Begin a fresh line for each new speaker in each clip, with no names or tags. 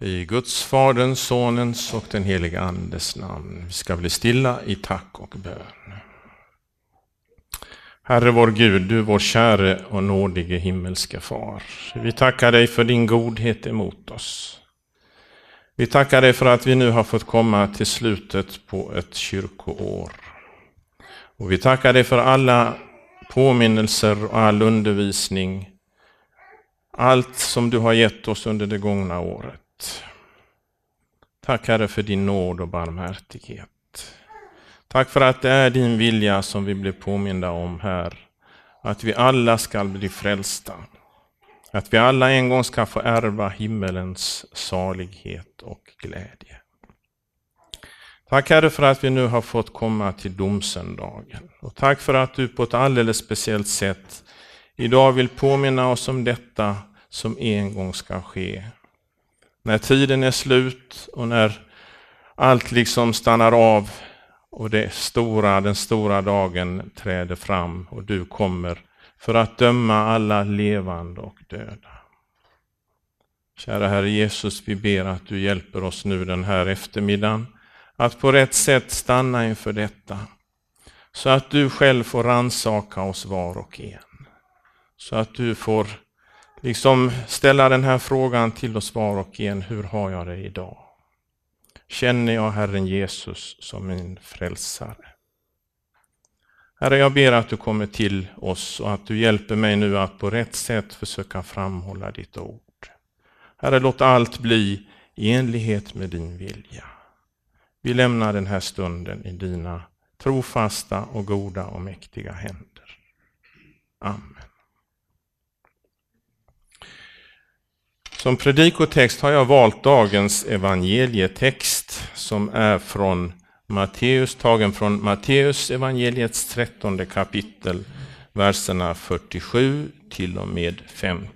I Guds, Faderns, Sonens och den helige Andes namn. Vi ska bli stilla i tack och bön. Herre vår Gud, du vår käre och nådige himmelske Far. Vi tackar dig för din godhet emot oss. Vi tackar dig för att vi nu har fått komma till slutet på ett kyrkoår. Och vi tackar dig för alla påminnelser och all undervisning. Allt som du har gett oss under det gångna året. Tack Herre för din nåd och barmhärtighet. Tack för att det är din vilja som vi blir påminda om här. Att vi alla ska bli frälsta. Att vi alla en gång ska få ärva himmelens salighet och glädje. Tack Herre för att vi nu har fått komma till domsöndagen. Och tack för att du på ett alldeles speciellt sätt idag vill påminna oss om detta som en gång ska ske. När tiden är slut och när allt liksom stannar av och det stora, den stora dagen träder fram och du kommer för att döma alla levande och döda. Kära Herre Jesus, vi ber att du hjälper oss nu den här eftermiddagen att på rätt sätt stanna inför detta. Så att du själv får ransaka oss var och en. Så att du får liksom ställa den här frågan till oss var och en. Hur har jag det idag? Känner jag Herren Jesus som min frälsare? Herre, jag ber att du kommer till oss och att du hjälper mig nu att på rätt sätt försöka framhålla ditt ord. Herre, låt allt bli i enlighet med din vilja. Vi lämnar den här stunden i dina trofasta och goda och mäktiga händer. Amen. Som predikotext har jag valt dagens evangelietext som är från Matteus, tagen från Matteus evangeliets trettonde kapitel, verserna 47 till och med 50.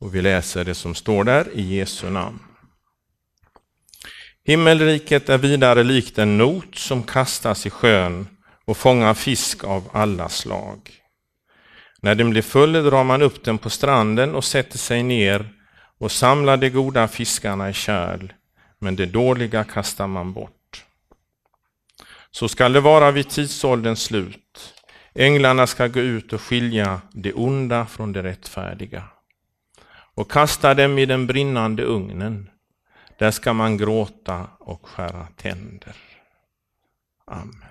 Och vi läser det som står där i Jesu namn. Himmelriket är vidare likt en not som kastas i sjön och fångar fisk av alla slag. När den blir full drar man upp den på stranden och sätter sig ner och samlar de goda fiskarna i kärl, men det dåliga kastar man bort. Så skall det vara vid tidsålderns slut. Änglarna ska gå ut och skilja det onda från det rättfärdiga och kasta dem i den brinnande ugnen. Där ska man gråta och skära tänder. Amen.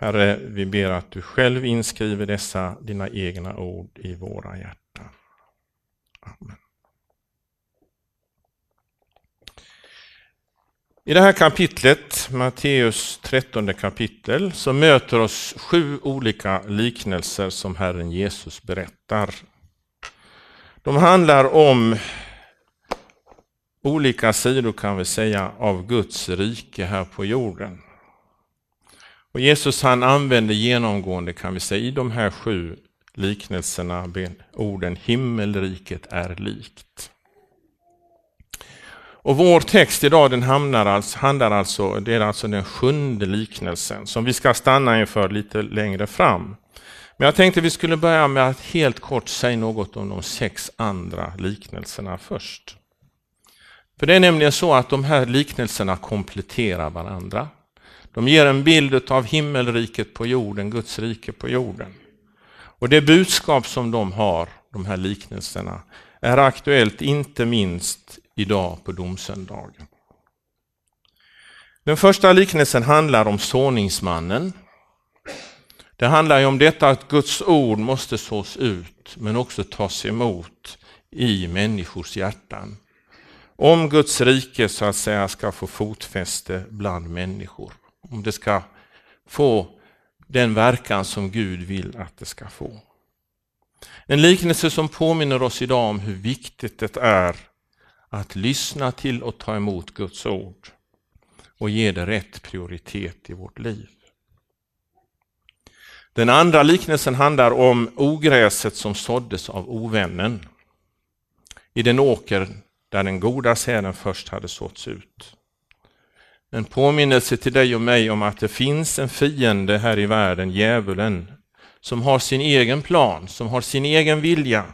Herre, vi ber att du själv inskriver dessa dina egna ord i våra hjärtan. Amen. I det här kapitlet, Matteus 13 kapitel, så möter oss sju olika liknelser som Herren Jesus berättar. De handlar om olika sidor kan vi säga av Guds rike här på jorden. Och Jesus han använder genomgående kan vi säga i de här sju liknelserna orden himmelriket är likt. Och vår text idag den hamnar alltså, handlar alltså, det är alltså den sjunde liknelsen som vi ska stanna inför lite längre fram. Men jag tänkte vi skulle börja med att helt kort säga något om de sex andra liknelserna först. För det är nämligen så att de här liknelserna kompletterar varandra. De ger en bild av himmelriket på jorden, Guds rike på jorden. Och det budskap som de har, de här liknelserna, är aktuellt inte minst idag på domsöndagen. Den första liknelsen handlar om såningsmannen. Det handlar ju om detta att Guds ord måste sås ut men också tas emot i människors hjärtan. Om Guds rike så att säga ska få fotfäste bland människor om det ska få den verkan som Gud vill att det ska få. En liknelse som påminner oss idag om hur viktigt det är att lyssna till och ta emot Guds ord och ge det rätt prioritet i vårt liv. Den andra liknelsen handlar om ogräset som såddes av ovännen i den åker där den goda säden först hade såtts ut. En påminnelse till dig och mig om att det finns en fiende här i världen, djävulen, som har sin egen plan, som har sin egen vilja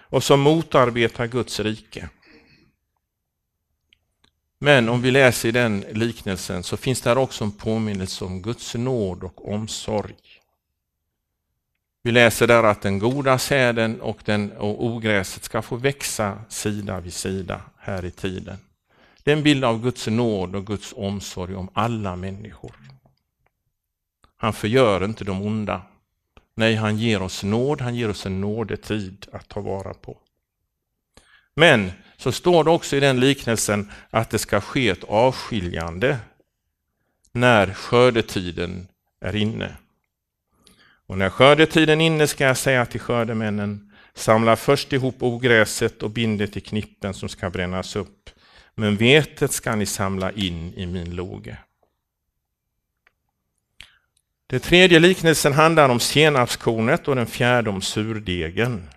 och som motarbetar Guds rike. Men om vi läser i den liknelsen så finns där också en påminnelse om Guds nåd och omsorg. Vi läser där att den goda säden och, den, och ogräset ska få växa sida vid sida här i tiden. Det är en bild av Guds nåd och Guds omsorg om alla människor. Han förgör inte de onda. Nej, han ger oss nåd, han ger oss en nådetid att ta vara på. Men så står det också i den liknelsen att det ska ske ett avskiljande när skördetiden är inne. Och när skördetiden är inne ska jag säga till skördemännen, samla först ihop ogräset och bind det till knippen som ska brännas upp, men vetet ska ni samla in i min loge. Den tredje liknelsen handlar om senapskornet och den fjärde om surdegen.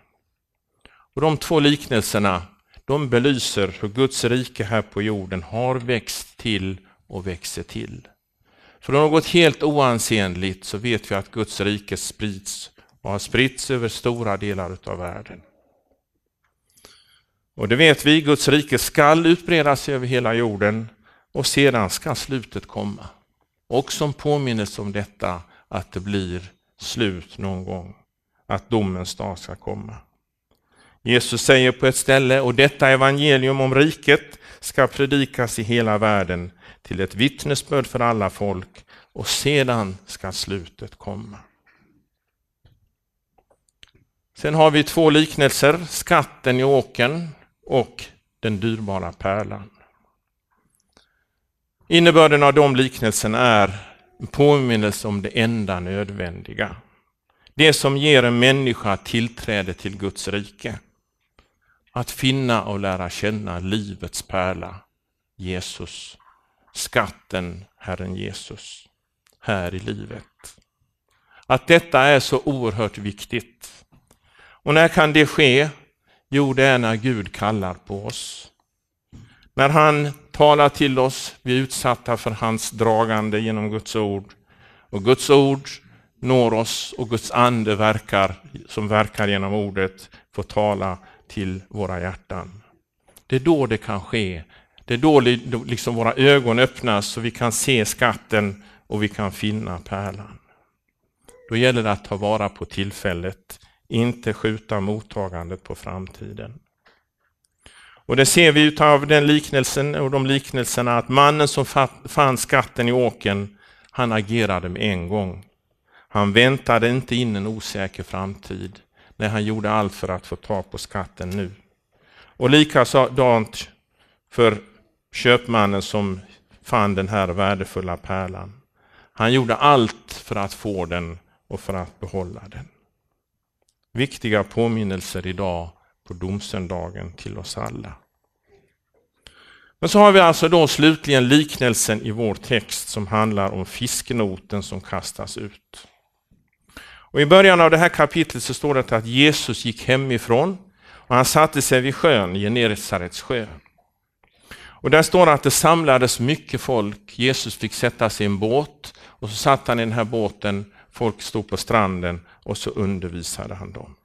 Och de två liknelserna de belyser hur Guds rike här på jorden har växt till och växer till. Från något helt oansenligt så vet vi att Guds rike sprids och har spritts över stora delar av världen. Och det vet vi, Guds rike skall utbredas över hela jorden och sedan ska slutet komma. Och som påminnelse om detta att det blir slut någon gång, att domens dag ska komma. Jesus säger på ett ställe, och detta evangelium om riket ska predikas i hela världen till ett vittnesbörd för alla folk och sedan ska slutet komma. Sen har vi två liknelser, skatten i åken och den dyrbara pärlan. Innebörden av de liknelserna är en påminnelse om det enda nödvändiga. Det som ger en människa tillträde till Guds rike. Att finna och lära känna livets pärla, Jesus. Skatten, Herren Jesus, här i livet. Att detta är så oerhört viktigt. Och när kan det ske? Jo, det är när Gud kallar på oss. När han talar till oss, vi är utsatta för hans dragande genom Guds ord. Och Guds ord når oss och Guds ande verkar, som verkar genom ordet, får tala till våra hjärtan. Det är då det kan ske. Det är då liksom våra ögon öppnas så vi kan se skatten och vi kan finna pärlan. Då gäller det att ta vara på tillfället, inte skjuta mottagandet på framtiden. Och det ser vi av den liknelsen och de liknelserna att mannen som fann skatten i åken, han agerade med en gång. Han väntade inte in en osäker framtid när han gjorde allt för att få tag på skatten nu. Och likadant för köpmannen som fann den här värdefulla pärlan. Han gjorde allt för att få den och för att behålla den. Viktiga påminnelser idag på domsöndagen till oss alla. Men så har vi alltså då slutligen liknelsen i vår text som handlar om fisknoten som kastas ut. Och I början av det här kapitlet så står det att Jesus gick hemifrån och han satte sig vid sjön, Genesarets sjö. Och där står det att det samlades mycket folk. Jesus fick sätta sig i en båt och så satt han i den här båten. Folk stod på stranden och så undervisade han dem.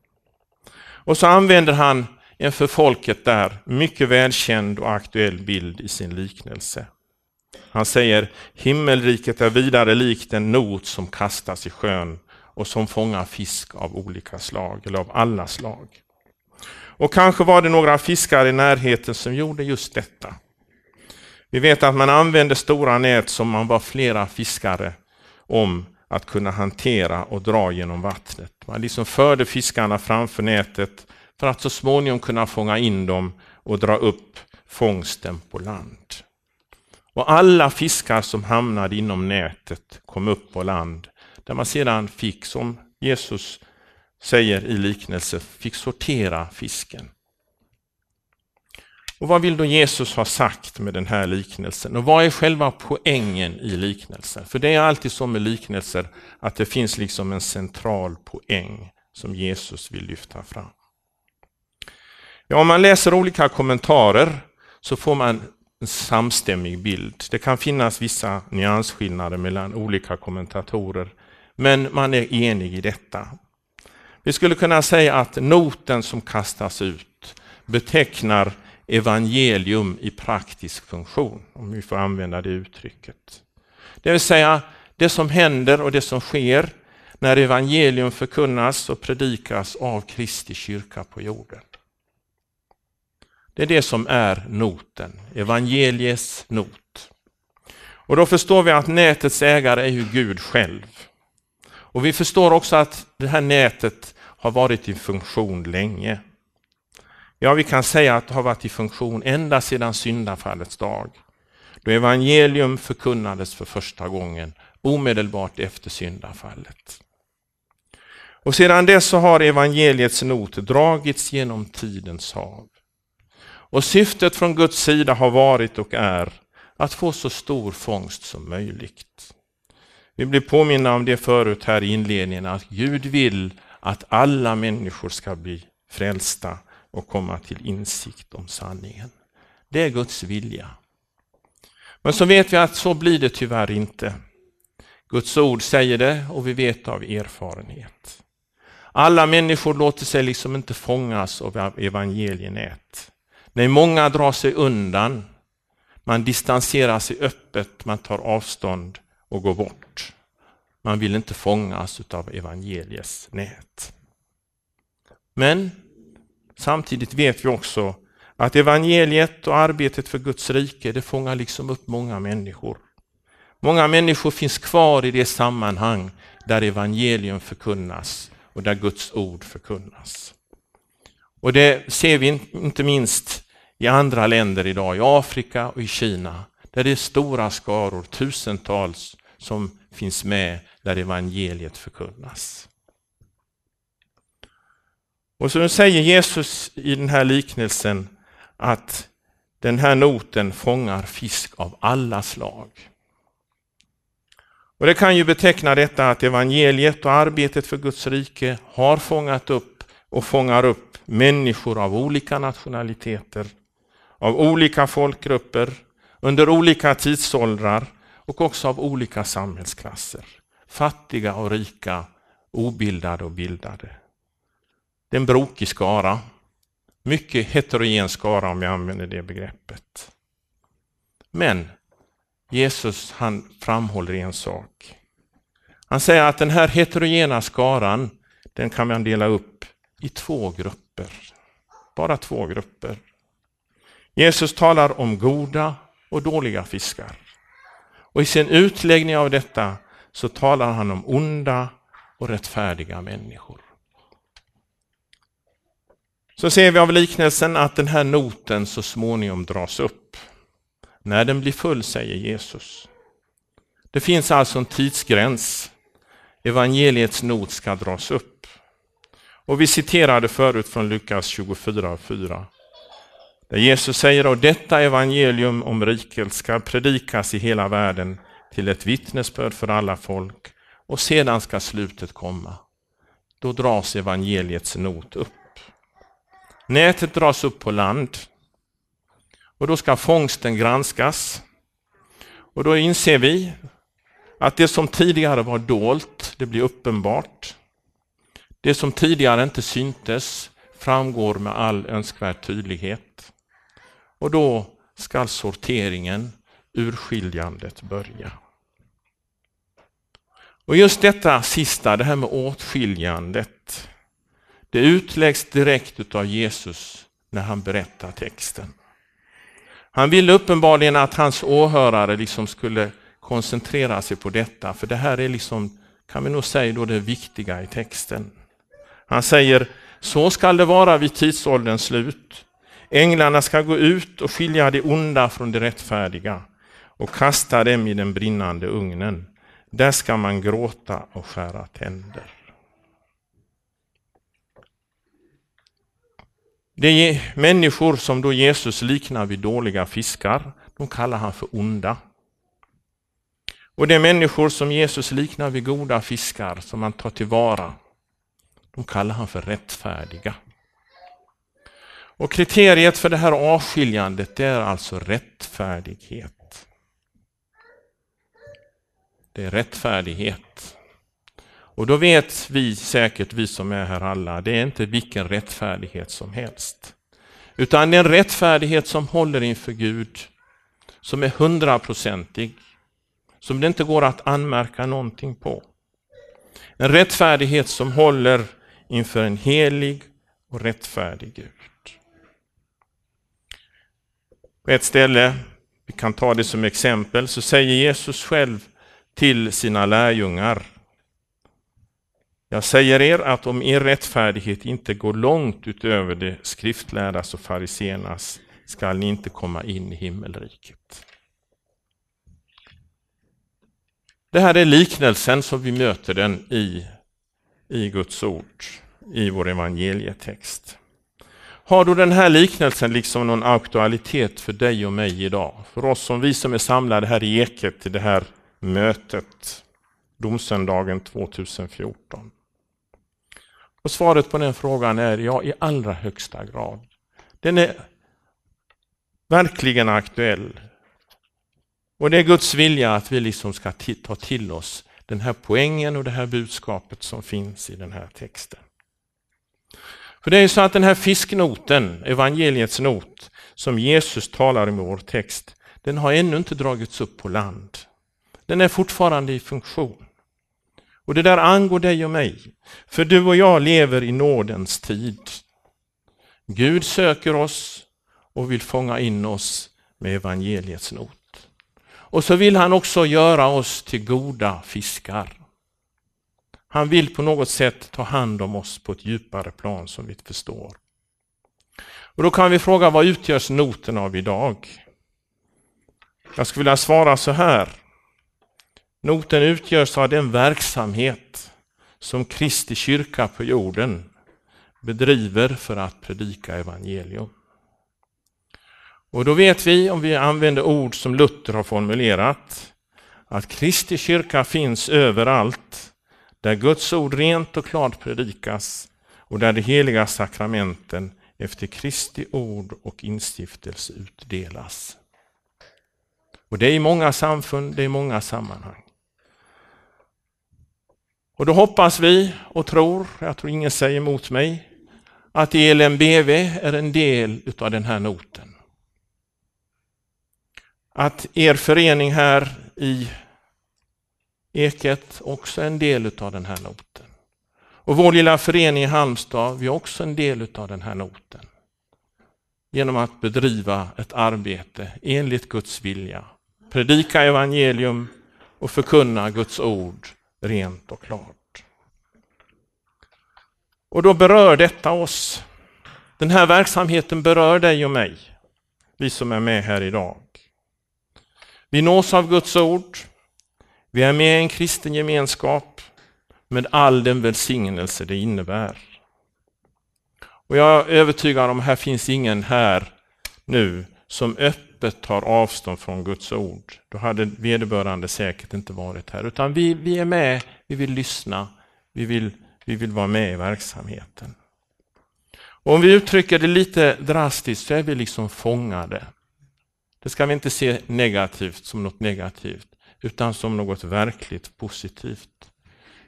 Och så använder han en för folket där mycket välkänd och aktuell bild i sin liknelse. Han säger himmelriket är vidare likt en not som kastas i sjön och som fångar fisk av olika slag, eller av alla slag. Och kanske var det några fiskare i närheten som gjorde just detta. Vi vet att man använde stora nät som man var flera fiskare om att kunna hantera och dra genom vattnet. Man liksom förde fiskarna framför nätet för att så småningom kunna fånga in dem och dra upp fångsten på land. Och alla fiskar som hamnade inom nätet kom upp på land där man sedan fick, som Jesus säger i liknelse, fick sortera fisken. Och Vad vill då Jesus ha sagt med den här liknelsen? Och vad är själva poängen i liknelsen? För det är alltid så med liknelser att det finns liksom en central poäng som Jesus vill lyfta fram. Ja, om man läser olika kommentarer så får man en samstämmig bild. Det kan finnas vissa nyansskillnader mellan olika kommentatorer, men man är enig i detta. Vi skulle kunna säga att noten som kastas ut betecknar evangelium i praktisk funktion, om vi får använda det uttrycket. Det vill säga det som händer och det som sker när evangelium förkunnas och predikas av Kristi kyrka på jorden. Det är det som är noten, evangeliets not. Och då förstår vi att nätets ägare är ju Gud själv. Och vi förstår också att det här nätet har varit i funktion länge. Ja, vi kan säga att det har varit i funktion ända sedan syndafallets dag. Då evangelium förkunnades för första gången omedelbart efter syndafallet. Och sedan dess så har evangeliets not dragits genom tidens hav. Och syftet från Guds sida har varit och är att få så stor fångst som möjligt. Vi blir påminna om det förut här i inledningen, att Gud vill att alla människor ska bli frälsta och komma till insikt om sanningen. Det är Guds vilja. Men så vet vi att så blir det tyvärr inte. Guds ord säger det och vi vet av erfarenhet. Alla människor låter sig liksom inte fångas av evangelienät. Nej, många drar sig undan. Man distanserar sig öppet, man tar avstånd och går bort. Man vill inte fångas av evangeliets nät. Men samtidigt vet vi också att evangeliet och arbetet för Guds rike, det fångar liksom upp många människor. Många människor finns kvar i det sammanhang där evangelium förkunnas och där Guds ord förkunnas. Och det ser vi inte minst i andra länder idag, i Afrika och i Kina, där det är stora skaror, tusentals, som finns med där evangeliet förkunnas. Och så säger Jesus i den här liknelsen att den här noten fångar fisk av alla slag. Och Det kan ju beteckna detta att evangeliet och arbetet för Guds rike har fångat upp och fångar upp människor av olika nationaliteter, av olika folkgrupper, under olika tidsåldrar och också av olika samhällsklasser. Fattiga och rika, obildade och bildade. Det är en brokig skara. Mycket heterogen skara om jag använder det begreppet. Men Jesus han framhåller en sak. Han säger att den här heterogena skaran, den kan man dela upp i två grupper. Bara två grupper. Jesus talar om goda och dåliga fiskar. Och i sin utläggning av detta så talar han om onda och rättfärdiga människor. Så ser vi av liknelsen att den här noten så småningom dras upp. När den blir full, säger Jesus. Det finns alltså en tidsgräns. Evangeliets not ska dras upp. Och vi citerade förut från Lukas 24.4. Där Jesus säger att detta evangelium om riket ska predikas i hela världen till ett vittnesbörd för alla folk och sedan ska slutet komma. Då dras evangeliets not upp. Nätet dras upp på land och då ska fångsten granskas. Och då inser vi att det som tidigare var dolt, det blir uppenbart. Det som tidigare inte syntes framgår med all önskvärd tydlighet. Och då ska sorteringen, urskiljandet börja. Och just detta sista, det här med åtskiljandet, det utläggs direkt av Jesus när han berättar texten. Han ville uppenbarligen att hans åhörare liksom skulle koncentrera sig på detta, för det här är liksom, kan vi nog säga, då det viktiga i texten. Han säger, så skall det vara vid tidsålderns slut. Änglarna ska gå ut och skilja det onda från det rättfärdiga och kasta dem i den brinnande ugnen. Där ska man gråta och skära tänder. Det är människor som då Jesus liknar vid dåliga fiskar, de kallar han för onda. Och det är människor som Jesus liknar vid goda fiskar som han tar tillvara. De kallar han för rättfärdiga. Och kriteriet för det här avskiljandet det är alltså rättfärdighet. Det är rättfärdighet. Och då vet vi säkert, vi som är här alla, det är inte vilken rättfärdighet som helst. Utan det är en rättfärdighet som håller inför Gud, som är hundraprocentig, som det inte går att anmärka någonting på. En rättfärdighet som håller inför en helig och rättfärdig Gud. På ett ställe, vi kan ta det som exempel, så säger Jesus själv till sina lärjungar. Jag säger er att om er rättfärdighet inte går långt utöver det skriftlärdas och fariséernas skall ni inte komma in i himmelriket. Det här är liknelsen som vi möter den i, i Guds ord, i vår evangelietext. Har då den här liknelsen liksom någon aktualitet för dig och mig idag? För oss som vi som är samlade här i Eket till det här mötet, domsöndagen 2014? Och svaret på den frågan är ja, i allra högsta grad. Den är verkligen aktuell. Och det är Guds vilja att vi liksom ska ta till oss den här poängen och det här budskapet som finns i den här texten. För det är ju så att den här fisknoten, evangeliets not, som Jesus talar om i vår text, den har ännu inte dragits upp på land. Den är fortfarande i funktion. Och det där angår dig och mig, för du och jag lever i nådens tid. Gud söker oss och vill fånga in oss med evangeliets not. Och så vill han också göra oss till goda fiskar. Han vill på något sätt ta hand om oss på ett djupare plan som vi förstår. Och Då kan vi fråga, vad utgörs noten av idag? Jag skulle vilja svara så här. Noten utgörs av den verksamhet som Kristi kyrka på jorden bedriver för att predika evangelium. Och då vet vi, om vi använder ord som Luther har formulerat, att Kristi kyrka finns överallt där Guds ord rent och klart predikas och där de heliga sakramenten efter Kristi ord och instiftelse utdelas. Och det är i många samfund, det är i många sammanhang. Och då hoppas vi och tror, jag tror ingen säger emot mig, att ELMBV är en del utav den här noten. Att er förening här i Eket också är en del utav den här noten. Och vår lilla förening i Halmstad, vi är också en del utav den här noten. Genom att bedriva ett arbete enligt Guds vilja. Predika evangelium och förkunna Guds ord rent och klart. Och då berör detta oss. Den här verksamheten berör dig och mig, vi som är med här idag. Vi nås av Guds ord. Vi är med i en kristen gemenskap med all den välsignelse det innebär. Och jag är övertygad om att här finns ingen här nu som öppet tar avstånd från Guds ord. Då hade vederbörande säkert inte varit här. Utan vi, vi är med, vi vill lyssna, vi vill, vi vill vara med i verksamheten. Och om vi uttrycker det lite drastiskt så är vi liksom fångade. Det ska vi inte se negativt som något negativt, utan som något verkligt positivt.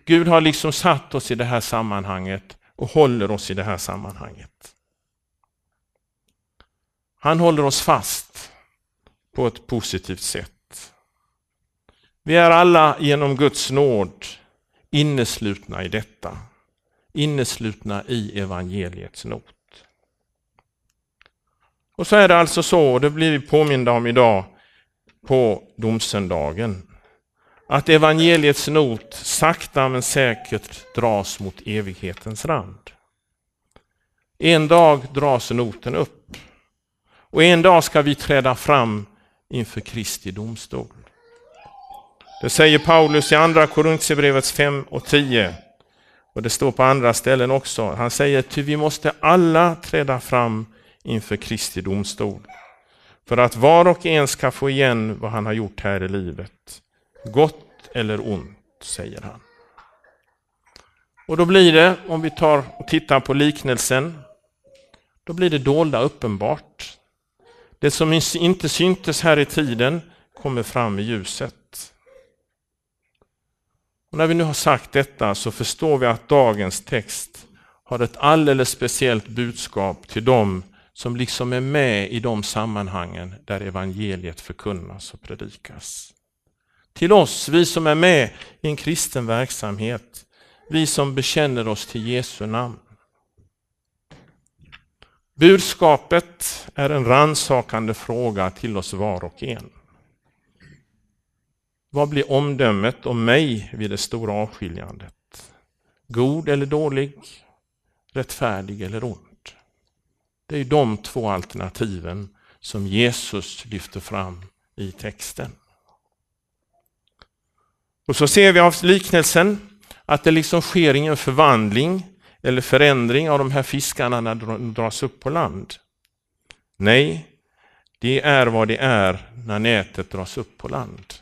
Gud har liksom satt oss i det här sammanhanget och håller oss i det här sammanhanget. Han håller oss fast på ett positivt sätt. Vi är alla genom Guds nåd inneslutna i detta. Inneslutna i evangeliets not. Och så är det alltså så, och det blir vi påminda om idag på domsöndagen, att evangeliets not sakta men säkert dras mot evighetens rand. En dag dras noten upp och en dag ska vi träda fram inför Kristi domstol. Det säger Paulus i andra Korintierbrevets 5 och 10. Och det står på andra ställen också. Han säger att vi måste alla träda fram inför Kristi domstol. För att var och en ska få igen vad han har gjort här i livet. Gott eller ont, säger han. Och då blir det, om vi tar och tittar på liknelsen, då blir det dolda uppenbart. Det som inte syntes här i tiden kommer fram i ljuset. Och när vi nu har sagt detta så förstår vi att dagens text har ett alldeles speciellt budskap till dem som liksom är med i de sammanhangen där evangeliet förkunnas och predikas. Till oss, vi som är med i en kristen verksamhet, vi som bekänner oss till Jesu namn. Budskapet är en ransakande fråga till oss var och en. Vad blir omdömet om mig vid det stora avskiljandet? God eller dålig? Rättfärdig eller ond? Det är de två alternativen som Jesus lyfter fram i texten. Och så ser vi av liknelsen att det liksom sker ingen förvandling eller förändring av de här fiskarna när de dras upp på land. Nej, det är vad det är när nätet dras upp på land.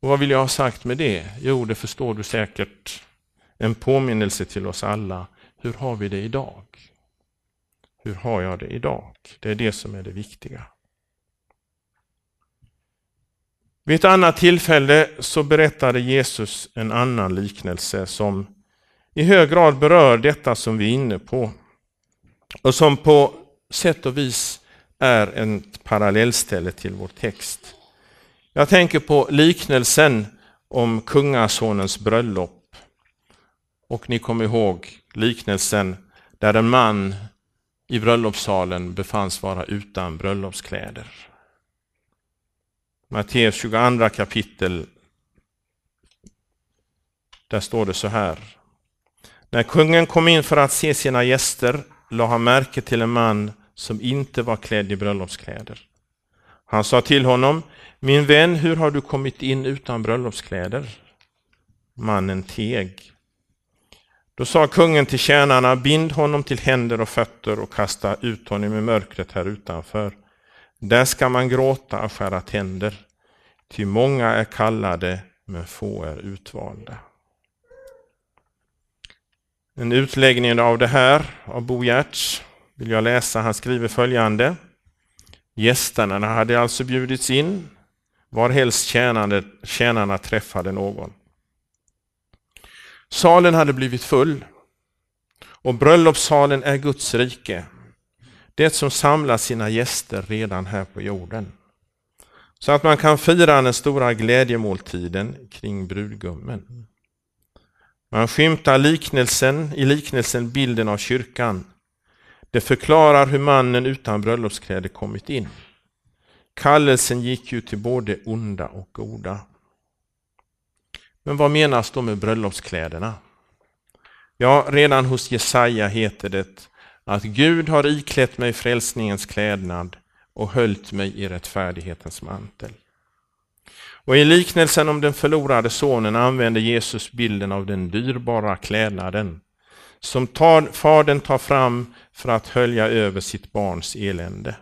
Och Vad vill jag ha sagt med det? Jo, det förstår du säkert. En påminnelse till oss alla. Hur har vi det idag? Hur har jag det idag? Det är det som är det viktiga. Vid ett annat tillfälle så berättade Jesus en annan liknelse som i hög grad berör detta som vi är inne på och som på sätt och vis är ett parallellställe till vår text. Jag tänker på liknelsen om kungasonens bröllop. Och ni kommer ihåg liknelsen där en man i bröllopssalen befanns vara utan bröllopskläder. Matteus 22 kapitel. Där står det så här. När kungen kom in för att se sina gäster lade han märke till en man som inte var klädd i bröllopskläder. Han sa till honom, min vän, hur har du kommit in utan bröllopskläder? Mannen teg. Då sa kungen till tjänarna, bind honom till händer och fötter och kasta ut honom i mörkret här utanför. Där ska man gråta och skära tänder, ty många är kallade, men få är utvalda. En utläggning av det här av Bo Giertz vill jag läsa. Han skriver följande. Gästerna hade alltså bjudits in varhelst tjänarna träffade någon. Salen hade blivit full och bröllopssalen är Guds rike. Det som samlar sina gäster redan här på jorden. Så att man kan fira den stora glädjemåltiden kring brudgummen. Man skymtar liknelsen, i liknelsen bilden av kyrkan. Det förklarar hur mannen utan bröllopskläder kommit in. Kallelsen gick ju till både onda och goda. Men vad menas då med bröllopskläderna? Ja, redan hos Jesaja heter det att Gud har iklätt mig frälsningens klädnad och höljt mig i rättfärdighetens mantel. Och I liknelsen om den förlorade sonen använder Jesus bilden av den dyrbara klädnaden som tar, fadern tar fram för att hölja över sitt barns elände.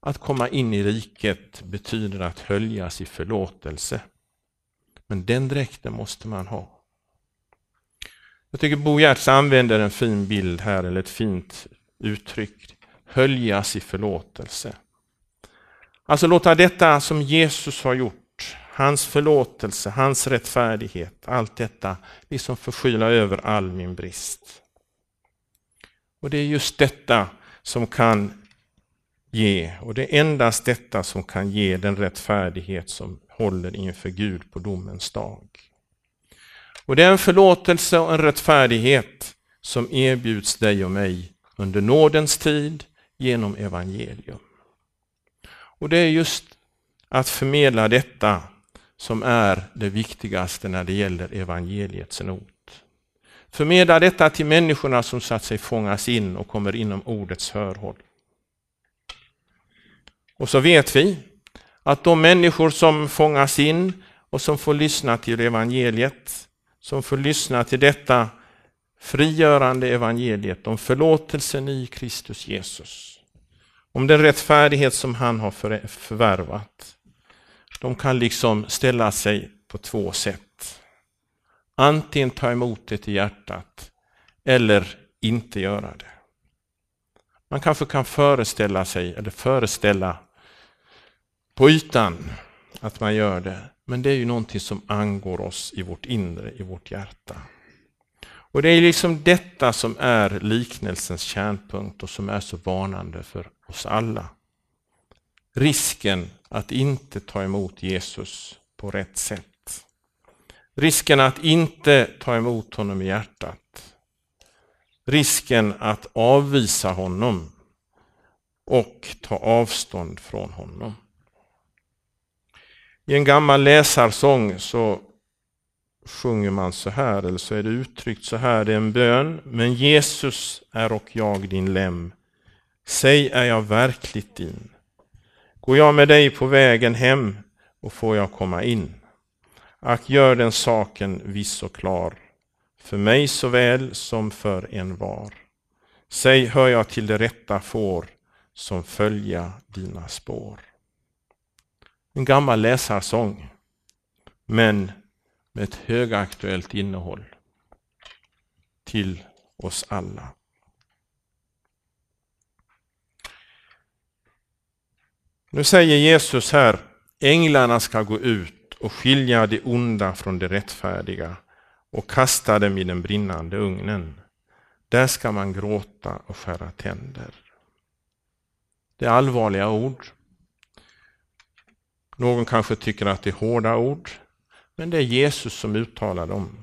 Att komma in i riket betyder att höljas i förlåtelse. Men den dräkten måste man ha. Jag tycker Bo Giertz använder en fin bild här, eller ett fint uttryck. Höljas i förlåtelse. Alltså låta detta som Jesus har gjort, hans förlåtelse, hans rättfärdighet, allt detta liksom förskyla över all min brist. Och det är just detta som kan ge. Och det är endast detta som kan ge den rättfärdighet som håller inför Gud på domens dag. Och det är en förlåtelse och en rättfärdighet som erbjuds dig och mig under nådens tid genom evangelium. Och det är just att förmedla detta som är det viktigaste när det gäller evangeliets not. Förmedla detta till människorna som satt sig fångas in och kommer inom ordets hörhåll. Och så vet vi att de människor som fångas in och som får lyssna till evangeliet, som får lyssna till detta frigörande evangeliet om förlåtelsen i Kristus Jesus, om den rättfärdighet som han har förvärvat. De kan liksom ställa sig på två sätt. Antingen ta emot det i hjärtat eller inte göra det. Man kanske kan föreställa sig, eller föreställa på ytan att man gör det, men det är ju någonting som angår oss i vårt inre, i vårt hjärta. Och det är liksom detta som är liknelsens kärnpunkt och som är så varnande för oss alla. Risken att inte ta emot Jesus på rätt sätt. Risken att inte ta emot honom i hjärtat. Risken att avvisa honom och ta avstånd från honom. I en gammal läsarsång så sjunger man så här, eller så är det uttryckt så här, det är en bön. Men Jesus är och jag din lem. Säg, är jag verkligt din? Går jag med dig på vägen hem och får jag komma in? Ack, gör den saken viss och klar, för mig såväl som för en var. Säg, hör jag till det rätta får, som följa dina spår. En gammal läsarsång, men med ett högaktuellt innehåll till oss alla. Nu säger Jesus här, änglarna ska gå ut och skilja det onda från det rättfärdiga och kasta dem i den brinnande ugnen. Där ska man gråta och skära tänder. Det är allvarliga ord. Någon kanske tycker att det är hårda ord, men det är Jesus som uttalar dem.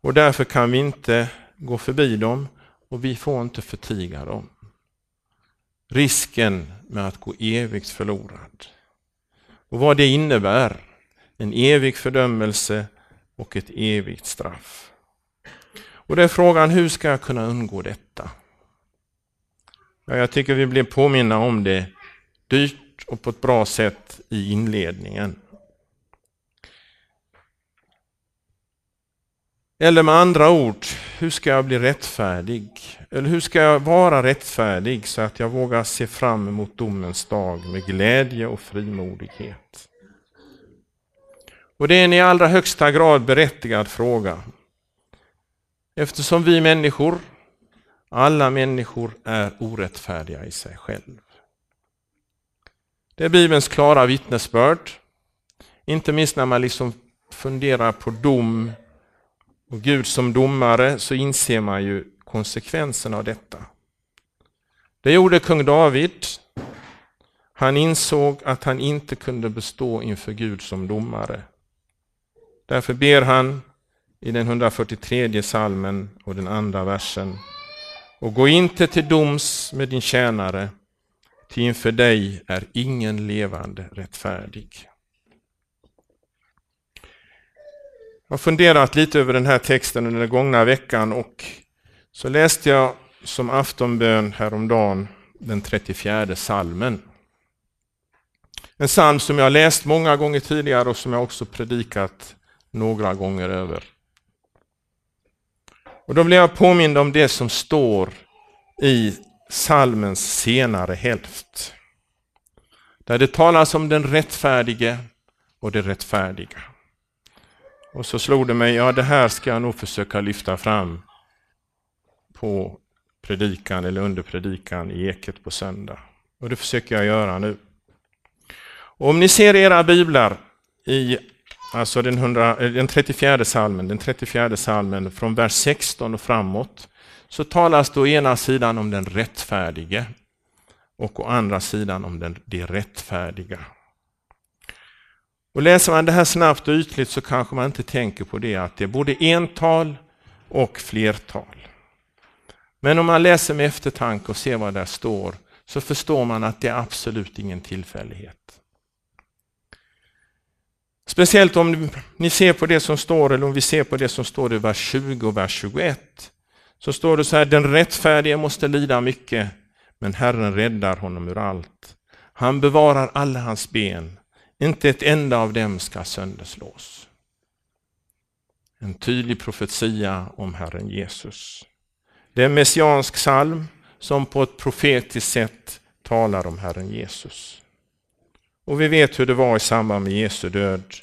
Och därför kan vi inte gå förbi dem och vi får inte förtiga dem. Risken med att gå evigt förlorad. Och vad det innebär, en evig fördömelse och ett evigt straff. Och det är frågan, hur ska jag kunna undgå detta? Ja, jag tycker vi blir påminna om det dyrt och på ett bra sätt i inledningen. Eller med andra ord, hur ska jag bli rättfärdig? Eller hur ska jag vara rättfärdig så att jag vågar se fram emot domens dag med glädje och frimodighet? Och det är en i allra högsta grad berättigad fråga. Eftersom vi människor, alla människor är orättfärdiga i sig själv. Det är Bibelns klara vittnesbörd. Inte minst när man liksom funderar på dom och Gud som domare så inser man ju konsekvenserna av detta. Det gjorde kung David. Han insåg att han inte kunde bestå inför Gud som domare. Därför ber han i den 143 salmen och den andra versen. Och gå inte till doms med din tjänare, ty inför dig är ingen levande rättfärdig. Jag har funderat lite över den här texten under den gångna veckan och så läste jag som aftonbön häromdagen den 34 salmen. En psalm som jag läst många gånger tidigare och som jag också predikat några gånger över. Och då blev jag påmind om det som står i salmens senare hälft. Där det talas om den rättfärdige och det rättfärdiga. Och så slog det mig, ja det här ska jag nog försöka lyfta fram på predikan eller under predikan i Eket på söndag. Och det försöker jag göra nu. Och om ni ser era biblar i alltså den, 100, eh, den 34 salmen, den 34 salmen från vers 16 och framåt, så talas det å ena sidan om den rättfärdige och å andra sidan om den, det rättfärdiga. Och läser man det här snabbt och ytligt så kanske man inte tänker på det att det är både ental och flertal. Men om man läser med eftertanke och ser vad där står så förstår man att det är absolut ingen tillfällighet. Speciellt om ni ser på det som står, eller om vi ser på det som står i vers 20 och vers 21. Så står det så här, den rättfärdige måste lida mycket, men Herren räddar honom ur allt. Han bevarar alla hans ben, inte ett enda av dem ska sönderslås. En tydlig profetia om Herren Jesus. Det är en messiansk psalm som på ett profetiskt sätt talar om Herren Jesus. Och vi vet hur det var i samband med Jesu död.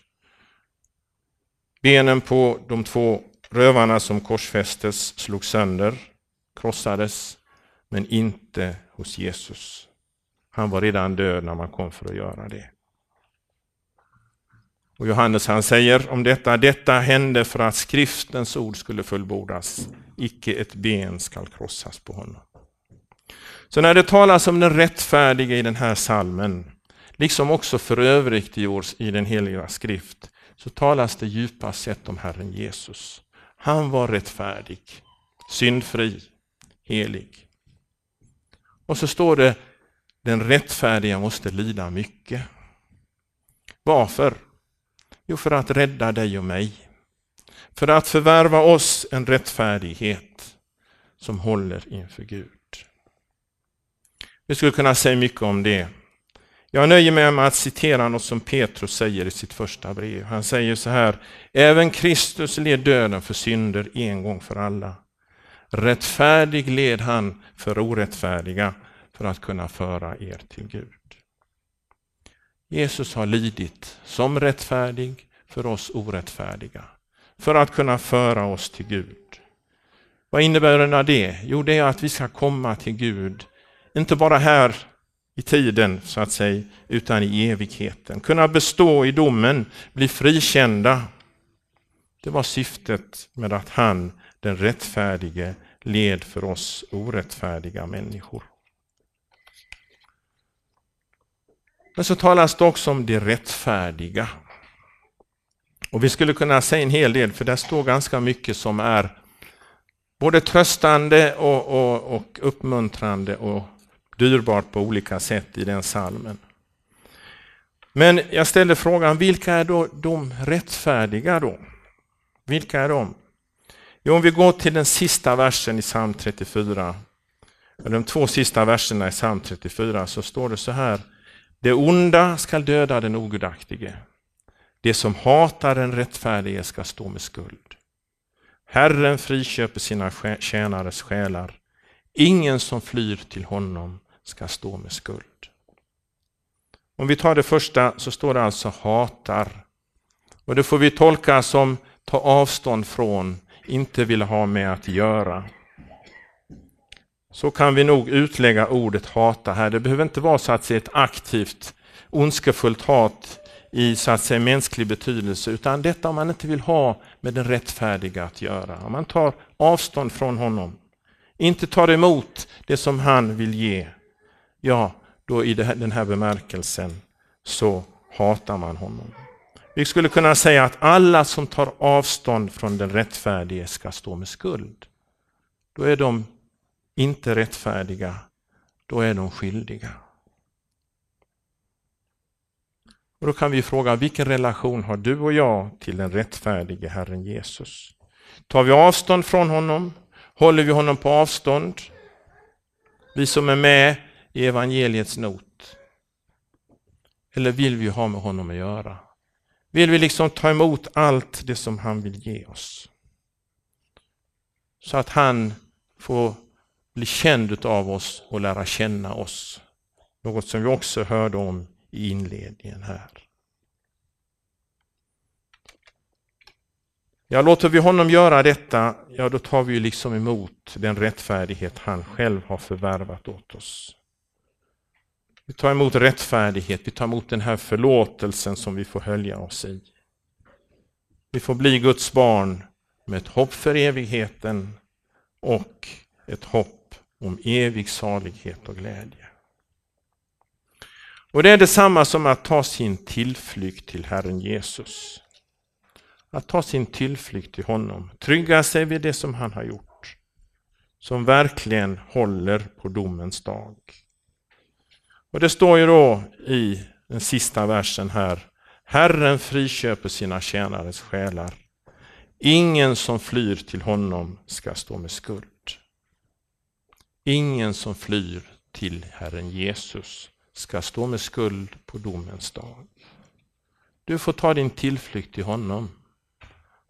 Benen på de två rövarna som korsfästes slogs sönder, krossades, men inte hos Jesus. Han var redan död när man kom för att göra det. Och Johannes han säger om detta, detta hände för att skriftens ord skulle fullbordas. Icke ett ben skall krossas på honom. Så när det talas om den rättfärdige i den här salmen, liksom också för övrigt i den heliga skrift, så talas det djupast sett om Herren Jesus. Han var rättfärdig, syndfri, helig. Och så står det, den rättfärdiga måste lida mycket. Varför? Jo, för att rädda dig och mig. För att förvärva oss en rättfärdighet som håller inför Gud. Vi skulle kunna säga mycket om det. Jag nöjer mig med att citera något som Petrus säger i sitt första brev. Han säger så här, även Kristus led döden för synder en gång för alla. Rättfärdig led han för orättfärdiga för att kunna föra er till Gud. Jesus har lidit som rättfärdig för oss orättfärdiga, för att kunna föra oss till Gud. Vad innebär det? Jo, det är att vi ska komma till Gud, inte bara här i tiden, så att säga, utan i evigheten. Kunna bestå i domen, bli frikända. Det var syftet med att han, den rättfärdige, led för oss orättfärdiga människor. Men så talas det också om det rättfärdiga. Och vi skulle kunna säga en hel del, för där står ganska mycket som är både tröstande och, och, och uppmuntrande och dyrbart på olika sätt i den salmen. Men jag ställde frågan, vilka är då de rättfärdiga då? Vilka är de? Jo, om vi går till den sista versen i psalm 34, de två sista verserna i psalm 34, så står det så här. Det onda skall döda den ogudaktige. Det som hatar den rättfärdige ska stå med skuld. Herren friköper sina tjänares själar. Ingen som flyr till honom ska stå med skuld. Om vi tar det första så står det alltså hatar. Och det får vi tolka som ta avstånd från, inte vill ha med att göra. Så kan vi nog utlägga ordet hata här. Det behöver inte vara så att säga ett aktivt ondskefullt hat i så att säga mänsklig betydelse, utan detta om man inte vill ha med den rättfärdiga att göra. Om man tar avstånd från honom, inte tar emot det som han vill ge, ja, då i den här bemärkelsen så hatar man honom. Vi skulle kunna säga att alla som tar avstånd från den rättfärdige ska stå med skuld. Då är de inte rättfärdiga, då är de skyldiga. Och Då kan vi fråga, vilken relation har du och jag till den rättfärdige Herren Jesus? Tar vi avstånd från honom? Håller vi honom på avstånd? Vi som är med i evangeliets not. Eller vill vi ha med honom att göra? Vill vi liksom ta emot allt det som han vill ge oss? Så att han får bli känd av oss och lära känna oss. Något som vi också hörde om i inledningen här. Ja, låter vi honom göra detta, ja då tar vi ju liksom emot den rättfärdighet han själv har förvärvat åt oss. Vi tar emot rättfärdighet, vi tar emot den här förlåtelsen som vi får hölja oss i. Vi får bli Guds barn med ett hopp för evigheten och ett hopp om evig salighet och glädje. Och det är detsamma som att ta sin tillflykt till Herren Jesus. Att ta sin tillflykt till honom, trygga sig vid det som han har gjort, som verkligen håller på domens dag. Och det står ju då i den sista versen här, Herren friköper sina tjänares själar. Ingen som flyr till honom ska stå med skuld. Ingen som flyr till Herren Jesus ska stå med skuld på domens dag. Du får ta din tillflykt till honom.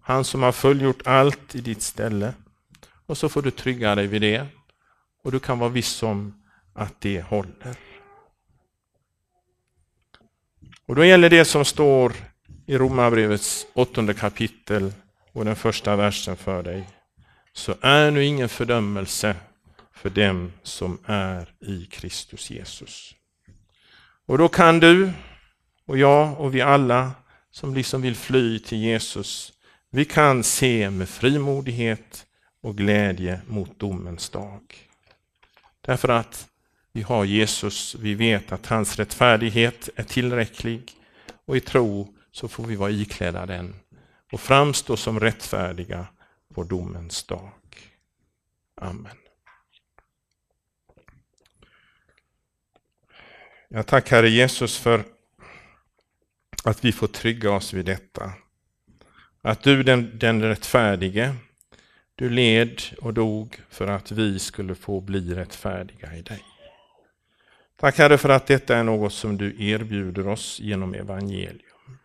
Han som har fullgjort allt i ditt ställe. Och så får du trygga dig vid det. Och du kan vara viss om att det håller. Och då gäller det som står i Romarbrevets åttonde kapitel och den första versen för dig. Så är nu ingen fördömelse för dem som är i Kristus Jesus. Och då kan du och jag och vi alla som liksom vill fly till Jesus, vi kan se med frimodighet och glädje mot domens dag. Därför att vi har Jesus, vi vet att hans rättfärdighet är tillräcklig och i tro så får vi vara iklädda den och framstå som rättfärdiga på domens dag. Amen. Jag tackar Herre Jesus för att vi får trygga oss vid detta. Att du den, den rättfärdige, du led och dog för att vi skulle få bli rättfärdiga i dig. Tack Herre för att detta är något som du erbjuder oss genom evangelium.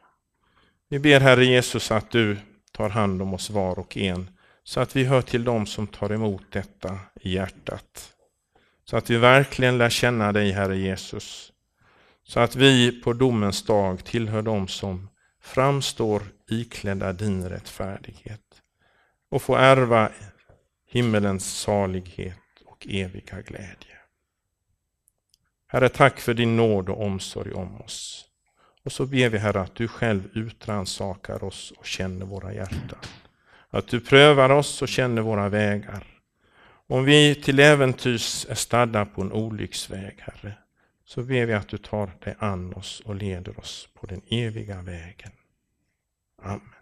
Vi ber Herre Jesus att du tar hand om oss var och en så att vi hör till dem som tar emot detta i hjärtat. Så att vi verkligen lär känna dig Herre Jesus. Så att vi på domens dag tillhör dem som framstår iklädda din rättfärdighet och får ärva himmelens salighet och eviga glädje. Herre, tack för din nåd och omsorg om oss. Och så ber vi Herre att du själv utransakar oss och känner våra hjärtan. Att du prövar oss och känner våra vägar. Om vi till äventyrs är stadda på en olycksväg, Herre, så ber vi att du tar dig an oss och leder oss på den eviga vägen. Amen.